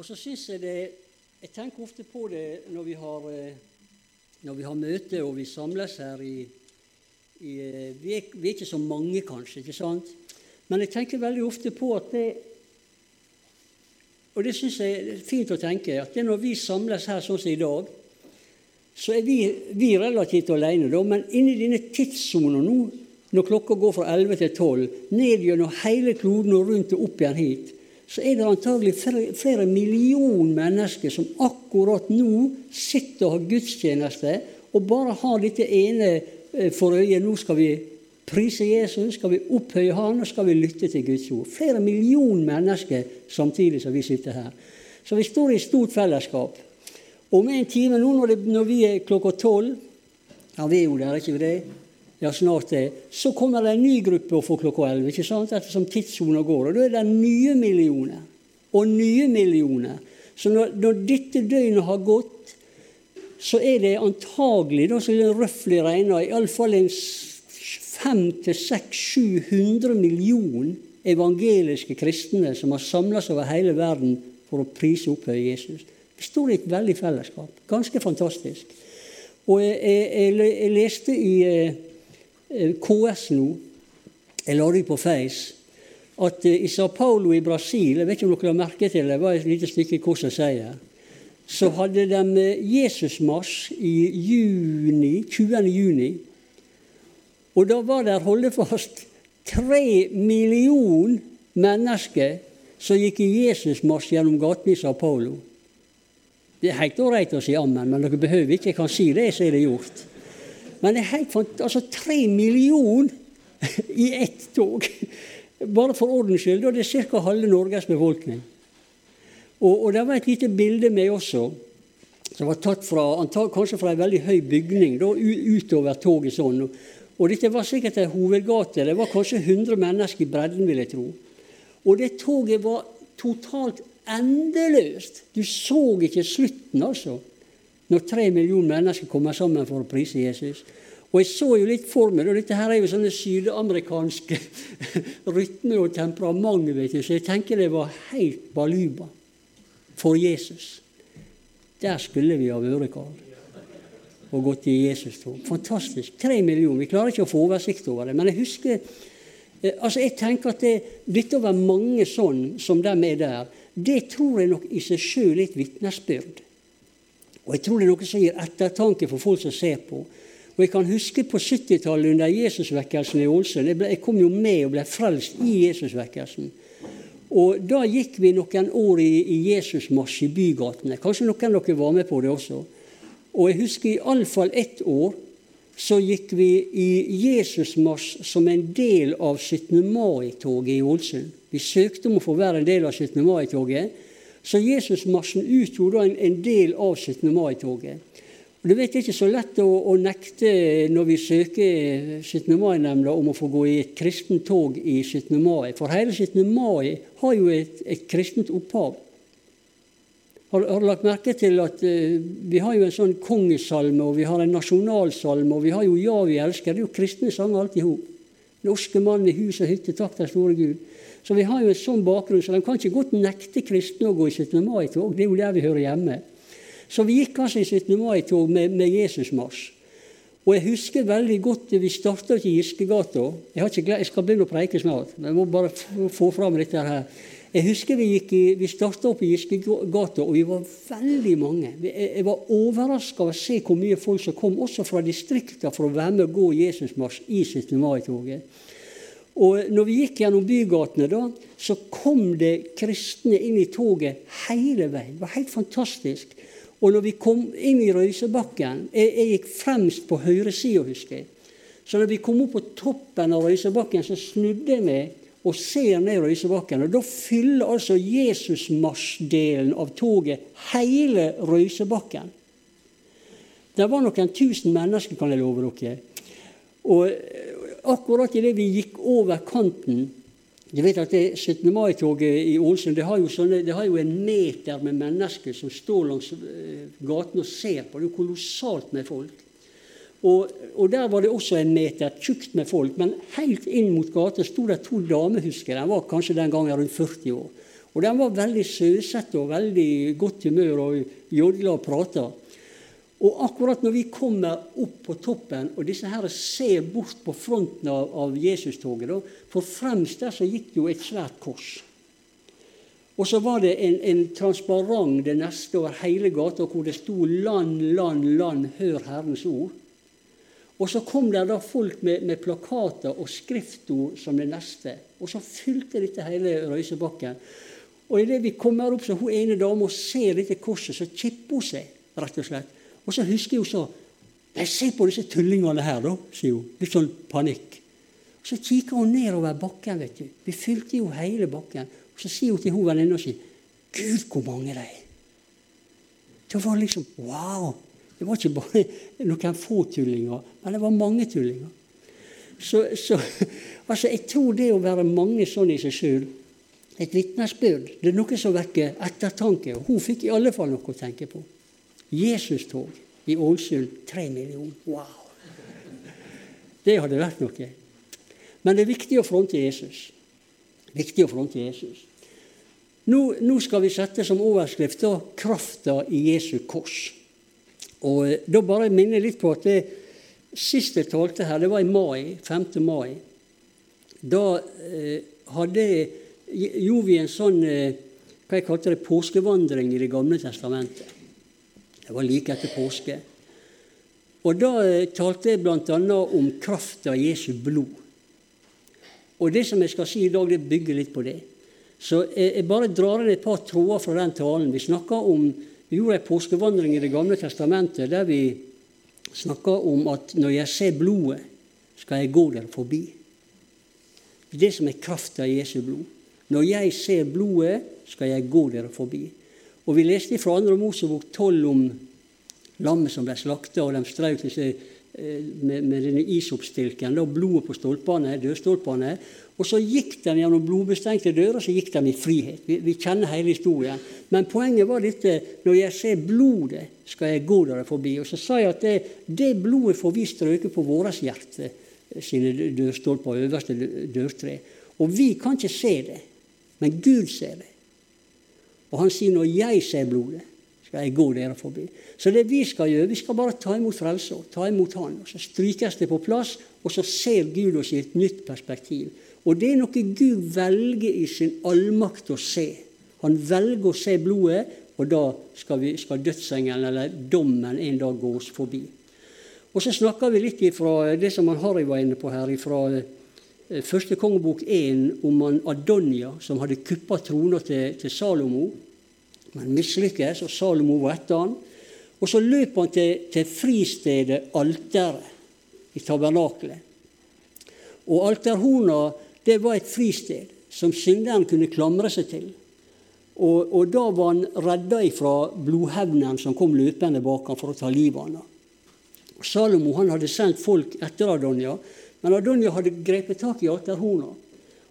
Og så syns jeg det Jeg tenker ofte på det når vi har, når vi har møte og vi samles her i, i vi, er, vi er ikke så mange, kanskje, ikke sant? Men jeg tenker veldig ofte på at det Og det syns jeg er fint å tenke, at det når vi samles her sånn som i dag, så er vi, vi relativt alene, da, men inni denne tidssona nå, når klokka går fra 11 til 12, ned gjennom hele kloden og rundt og opp igjen hit, så er det antagelig flere millioner mennesker som akkurat nå sitter og har gudstjeneste og bare har dette ene eh, for øye. Nå skal vi prise Jesus, skal vi opphøye Han, og skal vi lytte til Guds ord. Flere millioner mennesker samtidig som vi sitter her. Så vi står i et stort fellesskap. Om en time nå, når, det, når vi er klokka tolv Ja, vi er jo der, ikke det? Ja, snart det. Så kommer det en ny gruppe for klokka elleve, ikke sant? ettersom tidssona går. Og da er det nye millioner. Og nye millioner. Så når, når dette døgnet har gått, så er det antagelig, da, så er det røftlig regna, iallfall en 500-600-700 millioner evangeliske kristne som har samla seg over hele verden for å prise og opphøye Jesus. Vi står i et veldig fellesskap. Ganske fantastisk. Og jeg, jeg, jeg leste i eh, KS nå, jeg la det på Face, at eh, i Sao Paulo i Brasil jeg vet ikke om dere har merket til det, var et lite stykke Kors og Seier, så hadde de eh, Jesusmarsj i juni, 20. juni. Og da var det holdefast tre million mennesker som gikk i Jesusmarsj gjennom gatene i Sao Paulo. Det er helt ålreit å si ammen, men dere behøver ikke. Jeg kan si det, så er det gjort. Men det er helt fant altså tre millioner i ett tog. Bare for ordens skyld. Og det er ca. halve Norges befolkning. Og, og, det var et lite bilde med også, som var tatt fra, kanskje fra en veldig høy bygning da, utover toget sånn. Og dette var sikkert ei hovedgate. Det var kanskje 100 mennesker i bredden, vil jeg tro. Og det toget var totalt endeløst. Du så ikke slutten, altså, når tre millioner mennesker kommer sammen for å prise Jesus. Og jeg så jo litt for meg, og Dette her er jo sånne sydamerikanske rytmer og temperament, vet du, så jeg tenker det var helt baluba for Jesus. Der skulle vi ha vært, Karl og gått i Jesus-tro. Fantastisk. Tre millioner. Vi klarer ikke å få oversikt over det. Men jeg husker eh, altså jeg tenker at det, dette å være mange sånn som dem er der, det tror jeg nok i seg sjøl er et vitnesbyrd. Og jeg tror det er noe som gir ettertanke for folk som ser på. Og Jeg kan huske på 70-tallet under Jesusvekkelsen i Ålesund. Jeg, jeg, kom jo med og ble frelst i Jesusvekkelsen. Og Da gikk vi noen år i, i Jesusmarsj i bygatene. Kanskje noen av dere var med på det også. Og jeg husker iallfall ett år så gikk vi i Jesusmarsj som en del av 17. mai-toget i Ålesund. Vi søkte om å få være en del av 17. mai-toget. Så Jesusmarsjen utgjorde en, en del av 17. mai-toget. Og Det er ikke så lett å, å nekte når vi søker 17. mai-nemnda om å få gå i et kristent tog i 17. mai. For hele 17. mai har jo et, et kristent opphav. Har, har, du lagt merke til at uh, vi har jo en sånn kongesalme, og vi har en nasjonalsalme, og vi har jo 'Ja, vi elsker'. Det er jo kristne sanger alt i hop. 'Norske mann i hus og hytte, takk den store Gud'. Så vi har jo en sånn bakgrunn, så de kan ikke godt nekte kristne å gå i 17. mai-tog. Det er jo der vi hører hjemme. Så vi gikk altså i 17. mai-tog med, med Jesusmarsj. Og jeg husker veldig godt Vi starta i Giskegata. Jeg, jeg, skal begynne å preike snart. men Jeg må bare få fram dette her. Jeg husker vi, gikk vi starta opp i Giskegata, og vi var veldig mange. Jeg var overraska over å se hvor mye folk som kom, også fra distrikta, for å være med og gå Jesusmarsj i 17. mai-toget. Og når vi gikk gjennom bygatene, da, så kom det kristne inn i toget hele veien. Det var helt fantastisk. Og når vi kom inn i Røysebakken Jeg, jeg gikk fremst på høyresida, husker jeg. Så når vi kom opp på toppen av Røysebakken, så snudde jeg meg og ser ned Røysebakken. Og Da fyller altså Jesusmarsjdelen av toget hele Røysebakken. Det var noen tusen mennesker, kan jeg love dere. Og akkurat idet vi gikk over kanten du vet at det 17. mai-toget i Ålesund det det har, jo en meter med mennesker som står langs eh, gaten og ser på. Det er jo kolossalt med folk. Og, og, Der var det også en meter tjukt med folk, men helt inn mot gata sto det to damer, husker jeg. De var kanskje den gangen rundt 40 år. Og den var veldig søsete og veldig godt humør og jodla og prata. Og akkurat når vi kommer opp på toppen, og disse her ser bort på fronten av, av Jesus-toget For fremst der så gikk det jo et svært kors. Og så var det en, en transparent det neste over hele gata hvor det sto 'Land, land, land, hør Herrens ord'. Og så kom det da folk med, med plakater og skriftord som det neste. Og så fylte dette hele Røysebakken. Og idet vi kommer opp, så hun ene dama og ser dette korset, så kipper hun seg, rett og slett. Og så husker hun så Nei, se på disse tullingene her, da, sier hun. Litt sånn panikk. Så kikker hun nedover bakken. vet du. Vi fylte jo hele bakken. Og Så sier hun til hun venninna si Gud, hvor mange de er! Det var liksom Wow! Det var ikke bare noen få tullinger, men det var mange tullinger. Så, så altså, jeg tror det å være mange sånn i seg sjøl et vitnesbyrd. Det er noe som vekker ettertanke. Hun fikk i alle fall noe å tenke på. Jesus-tog i Ålesund. Tre millioner. Wow! Det hadde vært noe. Men det er viktig å fronte Jesus. Viktig å fronte Jesus. Nå, nå skal vi sette som overskrift 'Krafta i Jesu kors'. Og eh, Da bare minner jeg litt på at det sist jeg talte her, det var i mai, 5. mai. Da eh, hadde, gjorde vi en sånn eh, hva jeg kalte det, påskevandring i Det gamle testamentet. Det var like etter påske. Og Da eh, talte jeg bl.a. om krafta av Jesu blod. Og Det som jeg skal si i dag, det bygger litt på det. Så jeg, jeg bare drar inn et par tråder fra den talen. Vi snakker om vi gjorde en påskevandring i Det gamle testamentet der vi snakka om at når jeg ser blodet, skal jeg gå der forbi. Det er det som er krafta i Jesu blod. Når jeg ser blodet, skal jeg gå der forbi. Og Vi leste fra 2. Mosebok 12 om lammet som ble slakta, og de strøk disse Eh, med, med denne isoppstilken, da, blodet på stolpene, dørstolpene. Og så gikk de gjennom blodbestengte dører så gikk de i frihet. Vi, vi, kjenner hele historien. Men poenget var dette når jeg ser blodet, skal jeg gå der forbi. Og så sa jeg at det, det blodet får vi strøke på vårt hjerte eh, sine dørstolper, øverste dørtre. Og vi kan ikke se det, men Gud ser det. Og han sier når jeg ser blodet, skal jeg gå dere forbi. Så det vi skal gjøre, vi skal bare ta imot frelser, ta imot Han. og Så strykes det på plass, og så ser Gud oss i et nytt perspektiv. Og det er noe Gud velger i sin allmakt å se. Han velger å se blodet, og da skal, vi, skal dødsengelen eller dommen en dag gå oss forbi. Og så snakker vi litt fra det som han Harry var inne på her, fra eh, første kongebok 1 om Adonia, som hadde kuppa trona til, til Salomo men mislykkes, og Salomo var etter han. Og så løp han til, til fristedet alteret i tabernakelet. Og alterhorna det var et fristed som synderen kunne klamre seg til. Og, og da var han redda ifra blodhevnen som kom løpende bak ham for å ta livet av ham. Salomo han hadde sendt folk etter Adonia, men Adonia hadde grepet tak i alterhorna.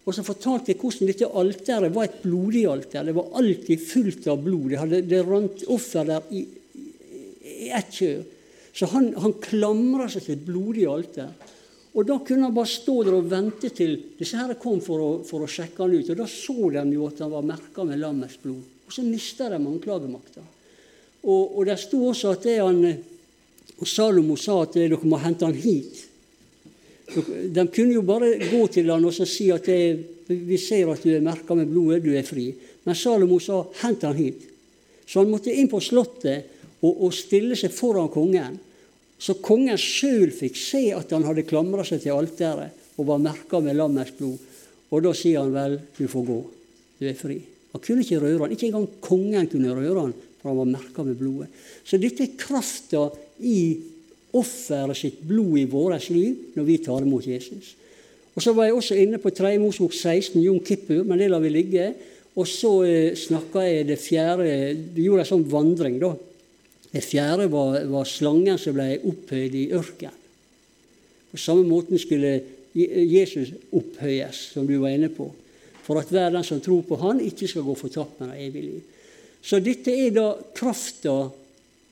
Og så fortalte jeg hvordan dette alteret var et blodig alter. Det var alltid fullt av blod. Det, hadde, det rant offer der i, i ett kjør. Så han, han klamra seg til et blodig alter. Og Da kunne han bare stå der og vente til disse her kom for å, for å sjekke han ut. Og Da så de jo at han var merka med lammets blod. Og så mista de anklagemakta. Og, og der sto også at det han, og Salomo sa at dere må hente han hit. De kunne jo bare gå til han og si at det, vi ser at du er merka med blodet, du er fri. Men Salomo sa 'hent han hit'. Så han måtte inn på slottet og, og stille seg foran kongen. Så kongen sjøl fikk se at han hadde klamra seg til alteret og var merka med lammets blod. Og da sier han vel 'du får gå, du er fri'. Han kunne ikke røre han. Ikke engang kongen kunne røre han, for han var merka med blodet. Så dette er krafta i offeret sitt blod i vårt liv når vi tar imot Jesus. Og Så var jeg også inne på 3. Mosbok 16, Jon Kippur, men det lar vi ligge. Og så eh, snakka jeg det fjerde Du gjorde en sånn vandring, da. Det fjerde var, var slangen som ble opphøyd i ørkenen. På samme måten skulle Jesus opphøyes, som du var inne på, for at hver den som tror på Han, ikke skal gå fortapt, med det evig liv. Så dette er da krafta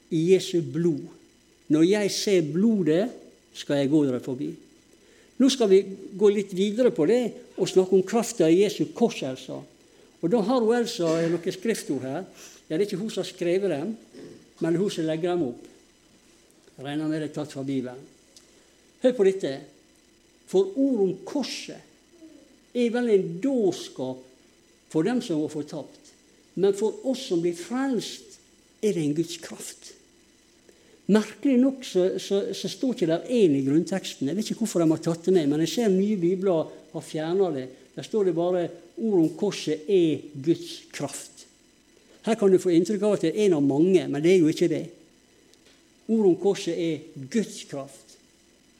i Jesu blod når jeg ser blodet, skal jeg gå dere forbi. Nå skal vi gå litt videre på det og snakke om krafta i Jesu kors. Altså. Og Da har hun altså noen skriftord her. Ja, Det er ikke hun som har skrevet dem, men hun som legger dem opp. Jeg regner med det er tatt fra Bibelen. Hør på dette. For ord om korset er vel en dårskap for dem som var fortapt. Men for oss som blir frelst, er det en Guds kraft. Merkelig nok så, så, så står ikke der én i grunnteksten. Jeg vet ikke hvorfor de har tatt det med, men jeg ser nye bibler har fjerna det. Der står det bare ord om korset er Guds kraft. Her kan du få inntrykk av at det er en av mange, men det er jo ikke det. Ord om korset er Guds kraft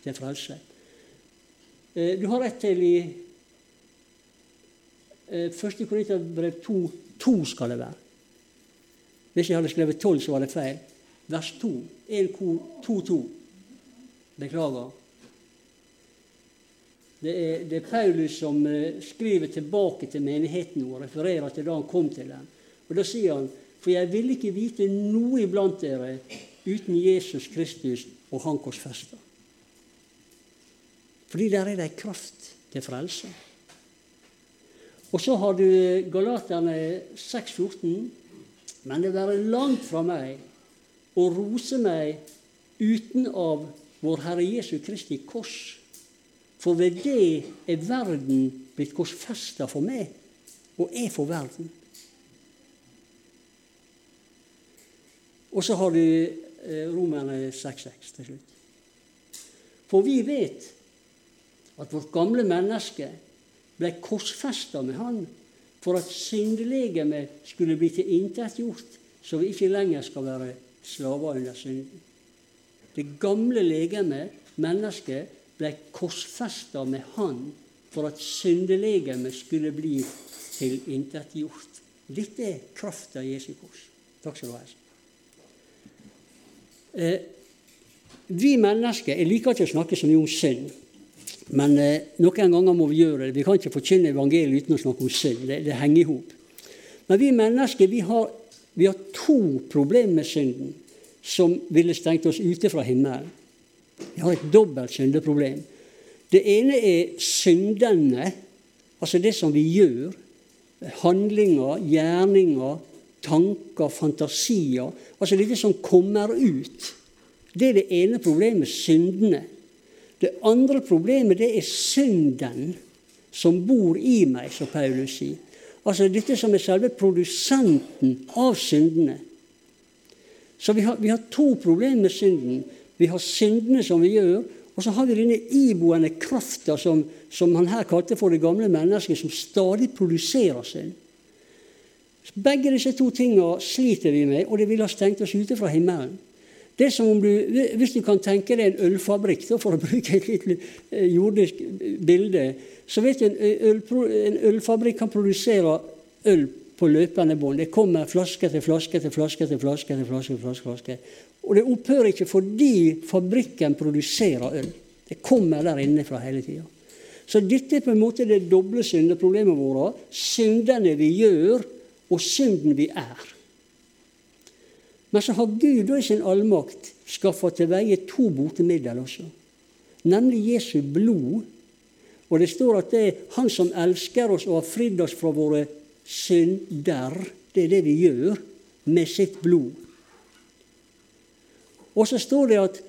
til frelse. Eh, du har rett til i 1. Eh, Korinterbrev 2, 2 skal det være. Hvis jeg hadde skrevet 12, så var det feil vers 2. 1-2-2. Beklager. Det er, det er, Paulus som uh, skriver tilbake til menigheten og refererer til da han kom til dem. Og Da sier han for jeg vil ikke vite noe iblant dere uten Jesus Kristus og Han korsfesta. Fordi der er det kraft til frelse. Og så har du Galaterne 6,14. Men det være langt fra meg og rose meg uten av vår Herre Jesu Kristi kors. For ved det er verden blitt korsfesta for meg, og er for verden. Og så har du eh, Romerne 6,6 til slutt. For vi vet at vårt gamle menneske ble korsfesta med Han for at syndelegemet skulle bli tilintetgjort, så vi ikke lenger skal være slaver under synden. Det gamle legemet, mennesket, ble korsfesta med Han for at syndelegemet skulle bli tilintetgjort. Dette er krafta i Jesu kors. Takk skal du ha. Eh, vi mennesker Jeg liker ikke å snakke så mye om synd. Men eh, noen ganger må vi gjøre det. Vi kan ikke forkynne evangeliet uten å snakke om synd. Det, det henger i hop. Men vi mennesker vi har vi har to problemer med synden som ville stengt oss ute fra himmelen. Vi har et dobbelt syndeproblem. Det ene er syndene, altså det som vi gjør. Handlinger, gjerninger, tanker, fantasier. Altså dette som kommer ut. Det er det ene problemet, syndene. Det andre problemet det er synden som bor i meg, som Paulus sier. Altså dette som er selve produsenten av syndene. Så vi har, vi har to problemer med synden. Vi har syndene som vi gjør, og så har vi denne iboende krafta som, som, han her kalte for det gamle mennesket, som stadig produserer synd. Begge disse to tingene sliter vi med, og det ville ha stengt oss ute fra himmelen. Det er som om du, Hvis du kan tenke deg en ølfabrikk, for å bruke et litt eh, jordisk bilde så vet du, en, øl, en ølfabrikk kan produsere øl på løpende bånd. Det kommer flaske til flaske til flaske til flaske. til flaske til flaske, flaske. Og det opphører ikke fordi fabrikken produserer øl. Det kommer der inne fra hele tida. Så dette er på en måte det doble syndeproblemet vårt. Syndene vi gjør, og synden vi er. Men så har Gud i sin allmakt skaffa til veie to botemiddel også. Nemlig Jesu blod og det står at det er Han som elsker oss og har fridd oss fra våre synder. Det er det vi gjør med sitt blod. Og så står det at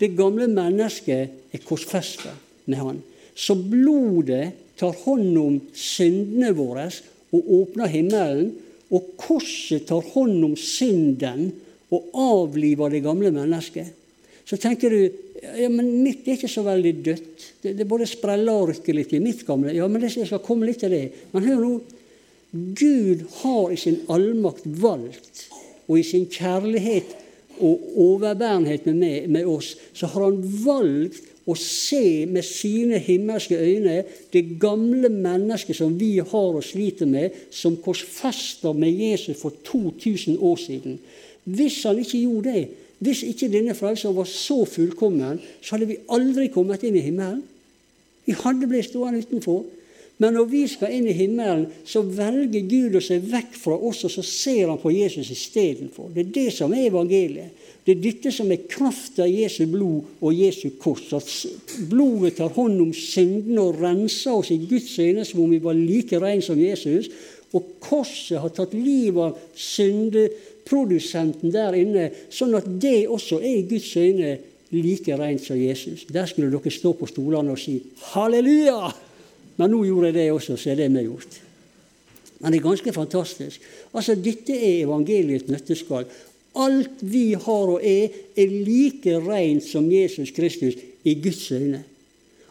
det gamle mennesket er korsfesta med Han. Så blodet tar hånd om syndene våre og åpner himmelen. Og korset tar hånd om synden og avliver det gamle mennesket. Så tenker du ja, men mitt er ikke så veldig dødt. Det, det både spreller og rykker litt i mitt gamle. Ja, men det, jeg skal komme litt til det. Men hør nå. Gud har i sin allmakt valgt, og i sin kjærlighet og overbærenhet med, med oss, så har han valgt å se med sine himmelske øyne det gamle mennesket som vi har og sliter med, som korsfester med Jesus for 2000 år siden. Hvis han ikke gjorde det, hvis ikke denne frelsen var så fullkommen, så hadde vi aldri kommet inn i himmelen. Vi hadde blitt stående utenfor. Men når vi skal inn i himmelen, så velger Gud å se vekk fra oss, og så ser han på Jesus istedenfor. Det er det som er evangeliet. Det er dette som er kraften i Jesu blod og Jesu kors. At blodet tar hånd om syndene og renser oss i Guds øyne som om vi var like rene som Jesus. Og korset har tatt livet av syndeprodusenten der inne, sånn at det også er i Guds øyne like rent som Jesus. Der skulle dere stå på stolene og si 'halleluja'! Men nå gjorde jeg det også, så er det vi gjort. Men det er ganske fantastisk. Altså, Dette er evangeliets nøtteskall. Alt vi har og er, er like rent som Jesus Kristus i Guds øyne.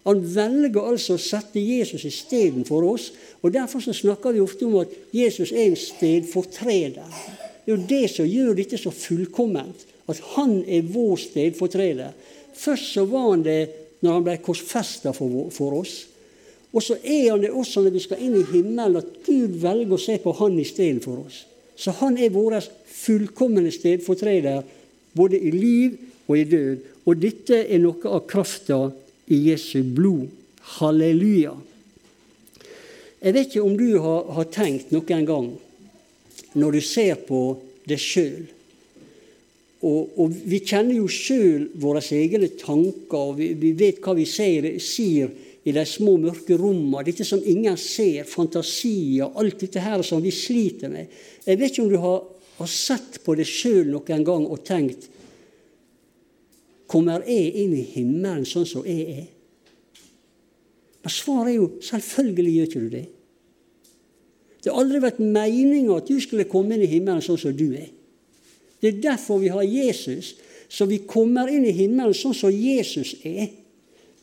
Han velger altså å sette Jesus istedenfor oss. og Derfor så snakker vi ofte om at Jesus er en stedfortreder. Det er jo det som gjør dette så fullkomment. At han er vår stedfortreder. Først så var han det når han ble korsfesta for oss. Og så er han det også når vi skal inn i himmelen, at Gud velger å se på han istedenfor oss. Så han er vår fullkomne stedfortreder både i liv og i død. Og dette er noe av krafta i Jesu blod. Halleluja. Jeg vet ikke om du har, har tenkt noen gang, når du ser på deg sjøl og, og, Vi kjenner jo sjøl våre egne tanker, og vi, vi vet hva vi sier, sier i de små, mørke rommene. Dette som ingen ser, fantasier, alt dette her som vi sliter med. Jeg vet ikke om du har, har sett på det sjøl noen gang og tenkt Kommer jeg inn i himmelen sånn som jeg er? Men svaret er jo selvfølgelig gjør ikke du det. Det har aldri vært meninga at du skulle komme inn i himmelen sånn som du er. Det er derfor vi har Jesus, så vi kommer inn i himmelen sånn som Jesus er.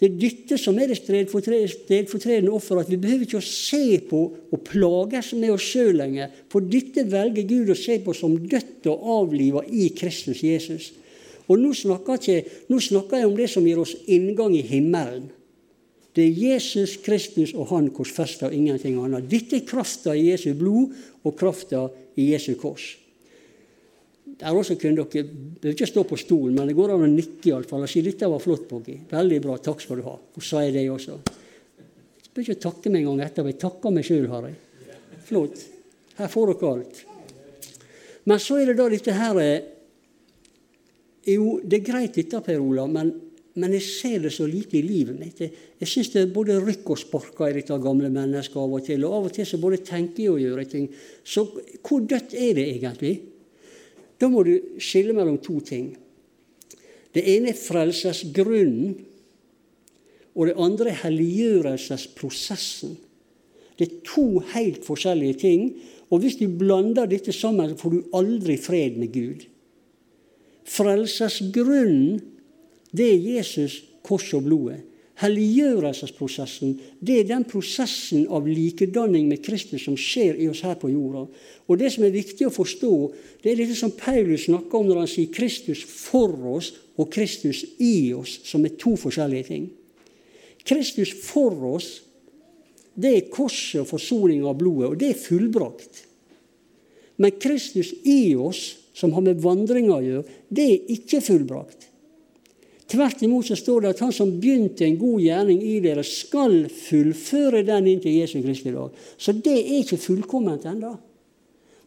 Det er dette som er det stedfortredende offer, at vi behøver ikke å se på og plages med oss sjøl lenger. For dette velger Gud å se på som dødt og avliva i Kristus Jesus. Og nå snakker, ikke, nå snakker, jeg om det som gir oss inngang i himmelen. Det er Jesus Kristus og Han korsfesta, ingenting annet. Dette er krafta i Jesu blod og krafta i Jesu kors. Der også kunne dere behøver ikke stå på stolen, men det går an å nikke iallfall og si 'dette var flott, Boggy. Veldig bra, takk skal du ha. Og sa jeg det også. Jeg bør ikke takke meg en gang etterpå. Jeg takker meg sjøl, har jeg. Flott. Her får dere alt. Men så er det da dette her eh, Jo, det er greit dette, Per Olav, men, men jeg ser det så lite i livet mitt. Jeg, jeg syns det er både rykk og sparker i dette gamle mennesket av og til. Og av og til så både tenker jeg og gjør ting. Så hvor dødt er det egentlig? Da må du skille mellom to ting. Det ene er frelsesgrunnen, og det andre er helliggjørelsesprosessen. Det er to helt forskjellige ting. Og hvis du blander dette sammen, så får du aldri fred med Gud. Frelsesgrunnen, det er Jesus, kors og blodet. Helliggjørelsesprosessen det er den prosessen av likedanning med Kristus som skjer i oss her på jorda. Og Det som er viktig å forstå, det er det som Paulus snakker om når han sier Kristus for oss og Kristus i oss, som er to forskjellige ting. Kristus for oss, det er korset og forsoning av blodet, og det er fullbrakt. Men Kristus i oss, som har med vandringa å gjøre, det er ikke fullbrakt. Tvert imot så står det at han som begynte en god gjerning i dere, skal fullføre den inntil Jesu Kristi dag. Så det er ikke fullkomment ennå.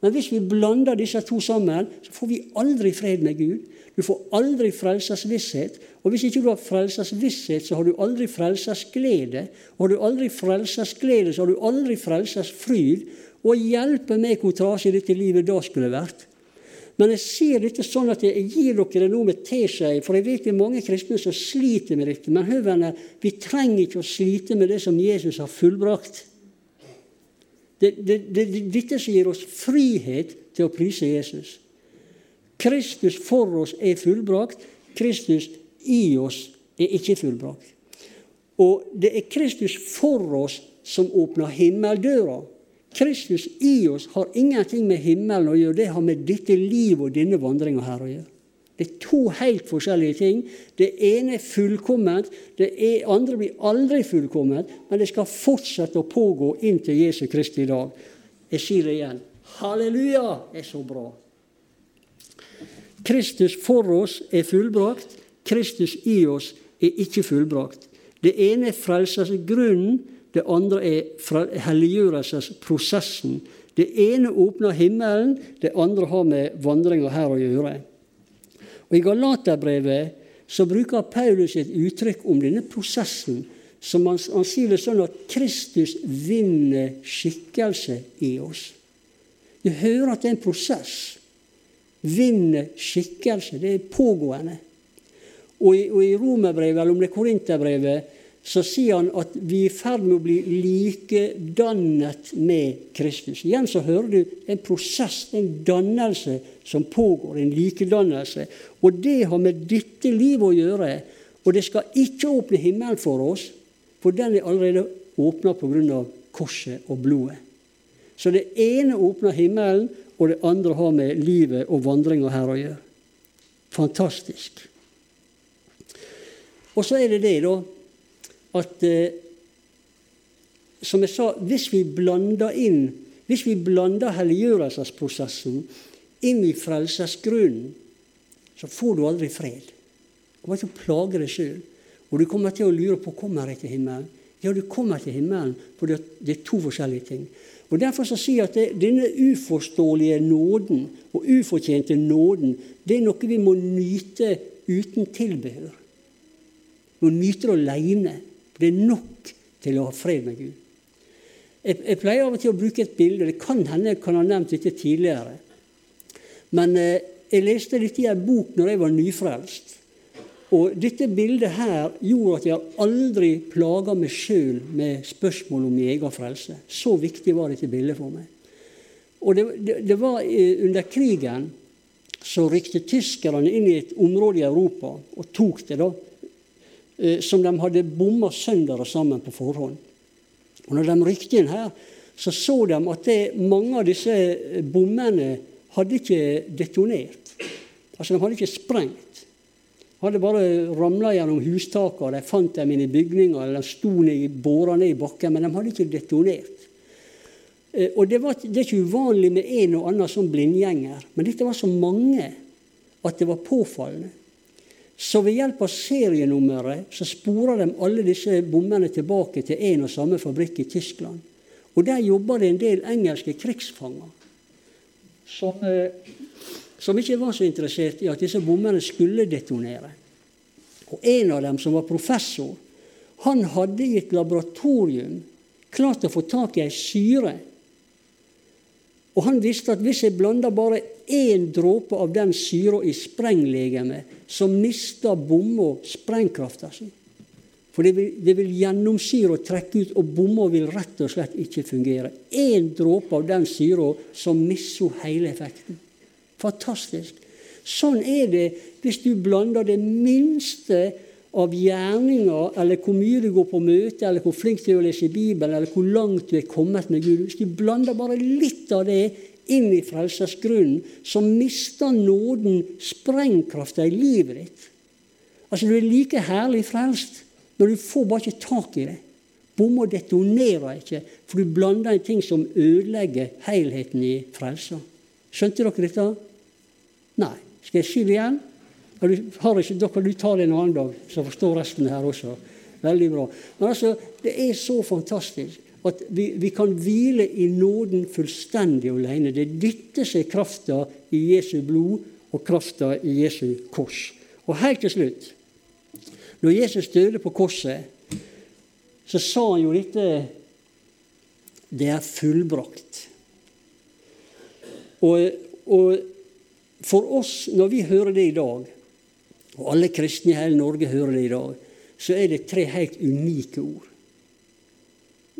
Men hvis vi blander disse to sammen, så får vi aldri fred med Gud. Du får aldri frelsesvisshet. Og hvis ikke du har frelsesvisshet, så har du aldri frelsesglede. Og har du aldri frelsesglede, så har du aldri frelsesfryd. Og hjelpe meg hvor trasig dette livet da skulle vært. Men jeg sier dette sånn at jeg gir dere det nå med teskje, for jeg vet det er mange kristne som sliter med dette. Men hør, venner, vi trenger ikke å slite med det som Jesus har fullbrakt. Det, det, det, dette som gir oss frihet til å prise Jesus. Kristus for oss er fullbrakt. Kristus i oss er ikke fullbrakt. Og det er Kristus for oss som åpner himmeldøra. Kristus i oss har ingenting med himmelen å gjøre. Det har med dette livet og denne vandringa her å gjøre. Det er to helt forskjellige ting. Det ene er fullkomment, det andre blir aldri fullkomment, men det skal fortsette å pågå inntil Jesu Kristi dag. Jeg sier det igjen. Halleluja er så bra. Kristus for oss er fullbrakt. Kristus i oss er ikke fullbrakt. Det ene er frelsesgrunnen, det andre er helliggjørelsesprosessen. Det ene åpner himmelen, det andre har med vandringa her å gjøre. Og I Galaterbrevet så bruker Paulus et uttrykk om denne prosessen. som Han, han sier det sånn at Kristus vinner skikkelse i oss. Du hører at det er en prosess. Vinner skikkelse, det er pågående. Og i, i romerbrevet, eller om det er korinterbrevet, så sier han at vi er i ferd med å bli likedannet med Kristus. Igjen så hører du en prosess, en dannelse som pågår, en likedannelse. Og det har med dette livet å gjøre. Og det skal ikke åpne himmelen for oss, for den er allerede åpna pga. korset og blodet. Så det ene åpner himmelen, og det andre har med livet og vandringa her å gjøre. Fantastisk. Og så er det det, da, at eh, Som jeg sa, hvis vi blander inn hvis vi blander helliggjørelsesprosessen inn i frelsesgrunnen, så får du aldri fred. Du kommer til å plage deg sjøl. Og du kommer til å lure på kommer jeg til himmelen. Ja, du kommer til himmelen, for det er to forskjellige ting. Og Derfor så sier jeg at det, denne uforståelige nåden og ufortjente nåden, det er noe vi må nyte uten tilbehør. Vi må nyte det aleine. Det er nok til å ha fred med Gud. Jeg, jeg, pleier av og til å bruke et bilde. Det kan hende jeg kan ha nevnt dette tidligere. Men eh, jeg leste dette i en bok når jeg var nyfrelst. Og dette bildet her gjorde at jeg aldri plaga meg sjøl med spørsmål om min egen frelse. Så viktig var dette bildet for meg. Og det, det, det var eh, under krigen så rykte tyskerne inn i et område i Europa og tok det, da. Eh, som de hadde bomma sønder og sammen på forhånd. Og når de rykte inn her, så så de at det, mange av disse eh, bommene hadde ikke detonert. Altså, de hadde ikke sprengt. De hadde bare ramla gjennom hustaket, de fant dem inne i bygninger, eller de sto båra ned i bakken, men de hadde ikke detonert. Eh, og det, var, det er ikke uvanlig med en og annen sånn blindgjenger, men dette var så mange at det var påfallende. Så ved hjelp av serienummeret så sporer de alle disse bommene tilbake til en og samme fabrikk i Tyskland. Og der jobber det en del engelske krigsfanger som, eh, som ikke var så interessert i at disse bommene skulle detonere. Og en av dem, som var professor, han hadde i et laboratorium klart å få tak i ei syre og han visste at hvis jeg blanda bare én dråpe av den syra i sprenglegemet, så mister bomma sprengkrafta si. For det vil, det vil gjennomsyre og trekke ut, og bomma vil rett og slett ikke fungere. Én dråpe av den syra, mister hun hele effekten. Fantastisk. Sånn er det hvis du blander det minste av gjerninger, eller hvor mye du går på møte, eller hvor flink du er å lese Bibelen, eller hvor langt du er kommet med Gud Hvis du blander bare litt av det inn i frelsesgrunnen, så mister nåden sprengkrafta i livet ditt. Altså, Du er like herlig frelst, men du får bare ikke tak i det. Bomma detonerer ikke, for du blander inn ting som ødelegger helheten i frelsa. Skjønte dere dette? Nei. Skal jeg si det igjen? Du har ikke, kan du ta det en annen dag, så forstår resten her også. Veldig bra. Men altså, det er så fantastisk at vi, vi kan hvile i nåden fullstendig alene. Det er dette som krafta i Jesu blod og krafta i Jesu kors. Og helt til slutt Når Jesus døde på korset, så sa han jo dette Det er fullbrakt. Og, og for oss, når vi hører det i dag, og alle kristne i hele Norge hører det i dag, så er det tre helt unike ord.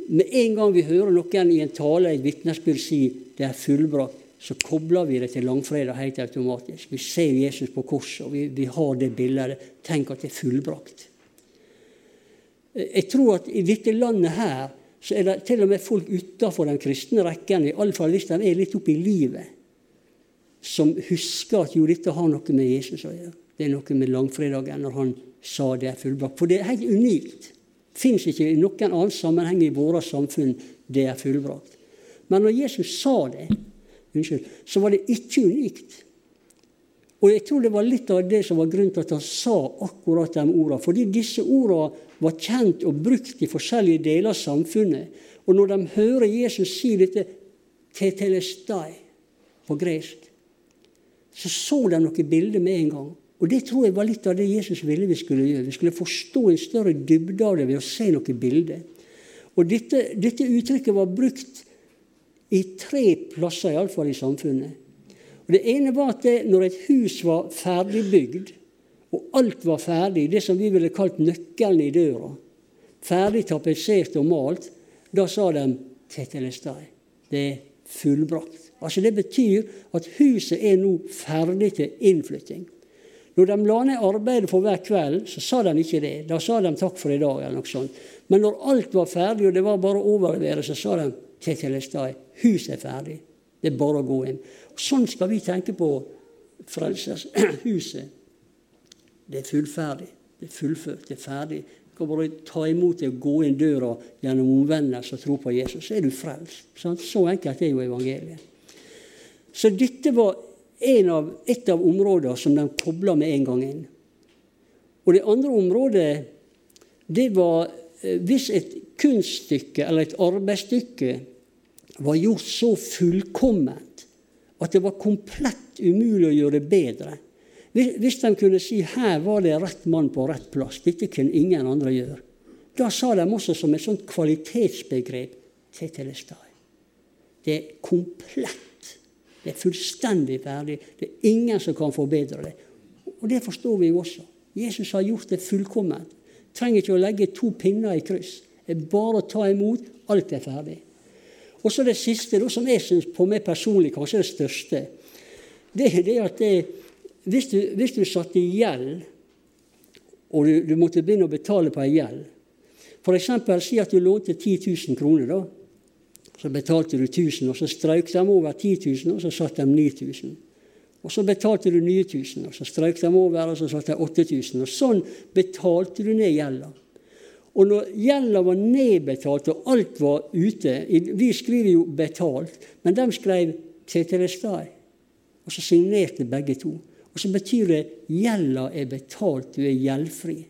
Med en gang vi hører noen i en tale, et vitnesbyrd, si 'det er fullbrakt', så kobler vi det til langfredag helt automatisk. Vi ser Jesus på korset, og vi, vi har det bildet. Tenk at det er fullbrakt. Jeg tror at i dette landet her så er det til og med folk utenfor den kristne rekken, iallfall hvis de er litt oppe i livet, som husker at jo, dette har noe med Jesus å gjøre. Det er noe med langfredagen når han sa det er fullbrakt. For det er helt unikt. Det fins ikke i noen annen sammenheng i våre samfunn det er fullbrakt. Men når Jesus sa det, unnskyld, så var det ikke unikt. Og jeg tror det var litt av det som var grunnen til at han sa akkurat de ordene. Fordi disse ordene var kjent og brukt i forskjellige deler av samfunnet. Og når de hører Jesus si dette tetelestai på gresk, så så de noe bilde med en gang. Og Det tror jeg var litt av det Jesus ville vi skulle gjøre. Vi skulle forstå en større dybde av det ved å se noe bilde. Og dette, dette, uttrykket var brukt I tre plasser, iallfall i samfunnet. Og Det ene var at det, når et hus var ferdigbygd, og alt var ferdig, det som vi ville kalt nøkkelen i døra, ferdig tapetsert og malt, da sa de tetelestai. Det er fullbrakt. Altså Det betyr at huset er nå ferdig til innflytting. Når de la ned arbeidet for hver kveld, så sa de ikke det. Da sa de takk for i dag. eller noe sånt. Men når alt var ferdig, og det var bare å overlevere, så sa de til Telestai huset er ferdig. Det er bare å gå inn. Og sånn skal vi tenke på frelseshuset. Det er fullferdig. Det er fullført. Det er ferdig. Du kan bare ta imot det og gå inn døra gjennom omvendelse og tro på Jesus. Så er du frelst. Så enkelt er jo evangeliet. Så dette var av, et av områdene som de kobla med en gang inn. Og det andre området, det var eh, hvis et kunststykke eller et arbeidsstykke var gjort så fullkomment at det var komplett umulig å gjøre det bedre. Hvis de kunne si her var det rett mann på rett plass, dette kunne ingen andre gjøre, da sa de også som et sånt kvalitetsbegrep tetelestai. Det er komplett. Det er fullstendig ferdig. Det er ingen som kan forbedre det. Og det forstår vi jo også. Jesus har gjort det fullkomment. Trenger ikke å legge to pinner i kryss. Det er bare å ta imot. Alt er ferdig. Og så det siste, det som jeg syns på meg personlig kanskje er det største, det er det at det, hvis, du, hvis du satt i gjeld, og du, du, måtte begynne å betale på ei gjeld F.eks. si at du lånte 10 000 kroner. da, så betalte du 1000, og så strøk de over 10 000, og så satt de 9000. Og så betalte du nye 1000, og så strøk de over, og så satt de 8000. Og sånn betalte du ned gjelda. Og når gjelda var nedbetalt og alt var ute Vi skriver jo 'betalt', men de skrev 'Tetelestai'. Og så signerte begge to. Og så betyr det 'gjelda er betalt, du er gjeldfri'.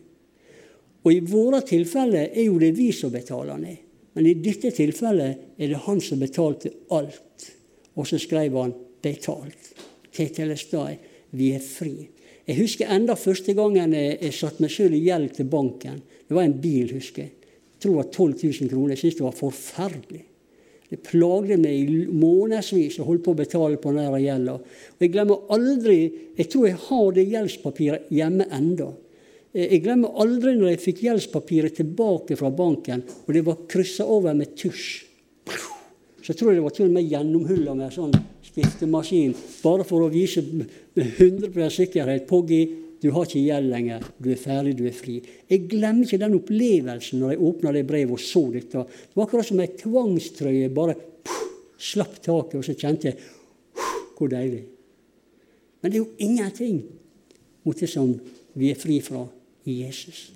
Og i våre tilfeller er jo det vi som betaler ned. Men i dette tilfellet er det han som betalte alt. Og så skrev han 'betalt'. Tetelestai. Vi er fri. Jeg husker enda første gangen jeg, jeg satte meg selv i gjeld til banken. Det var en bil, husker jeg. Jeg tror det var 12 000 kroner. Jeg syntes det var forferdelig. Det plagde meg i månedsvis å holde på å betale på den gjelda. Jeg glemmer aldri Jeg tror jeg har det gjeldspapiret hjemme enda. Eh, jeg glemmer aldri når jeg fikk gjeldspapiret tilbake fra banken, og det var kryssa over med tusj. Så jeg tror det var til og med gjennomhulla med en sånn stiftemaskin, bare for å vise med 100 sikkerhet Poggy, du har ikke gjeld lenger. Du er ferdig, du er fri. Jeg glemmer ikke den opplevelsen når jeg åpna det brevet og så dette. Det var akkurat som ei tvangstrøye bare slapp taket, og så kjente jeg hvor deilig. Men det er jo ingenting mot det som vi er fri fra i Jesus.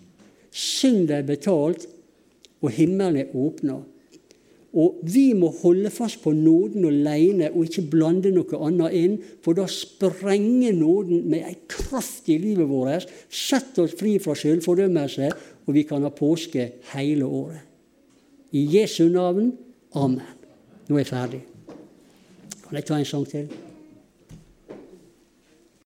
Synd er betalt, og himmelen er åpna. Og vi må holde fast på nåden alene og ikke blande noe annet inn, for da sprenger nåden med ei kraft i livet vårt, setter oss fri fra selvfordømmelse, og vi kan ha påske hele året. I Jesu navn. Amen. Nå er jeg ferdig. Kan jeg ta en sang til?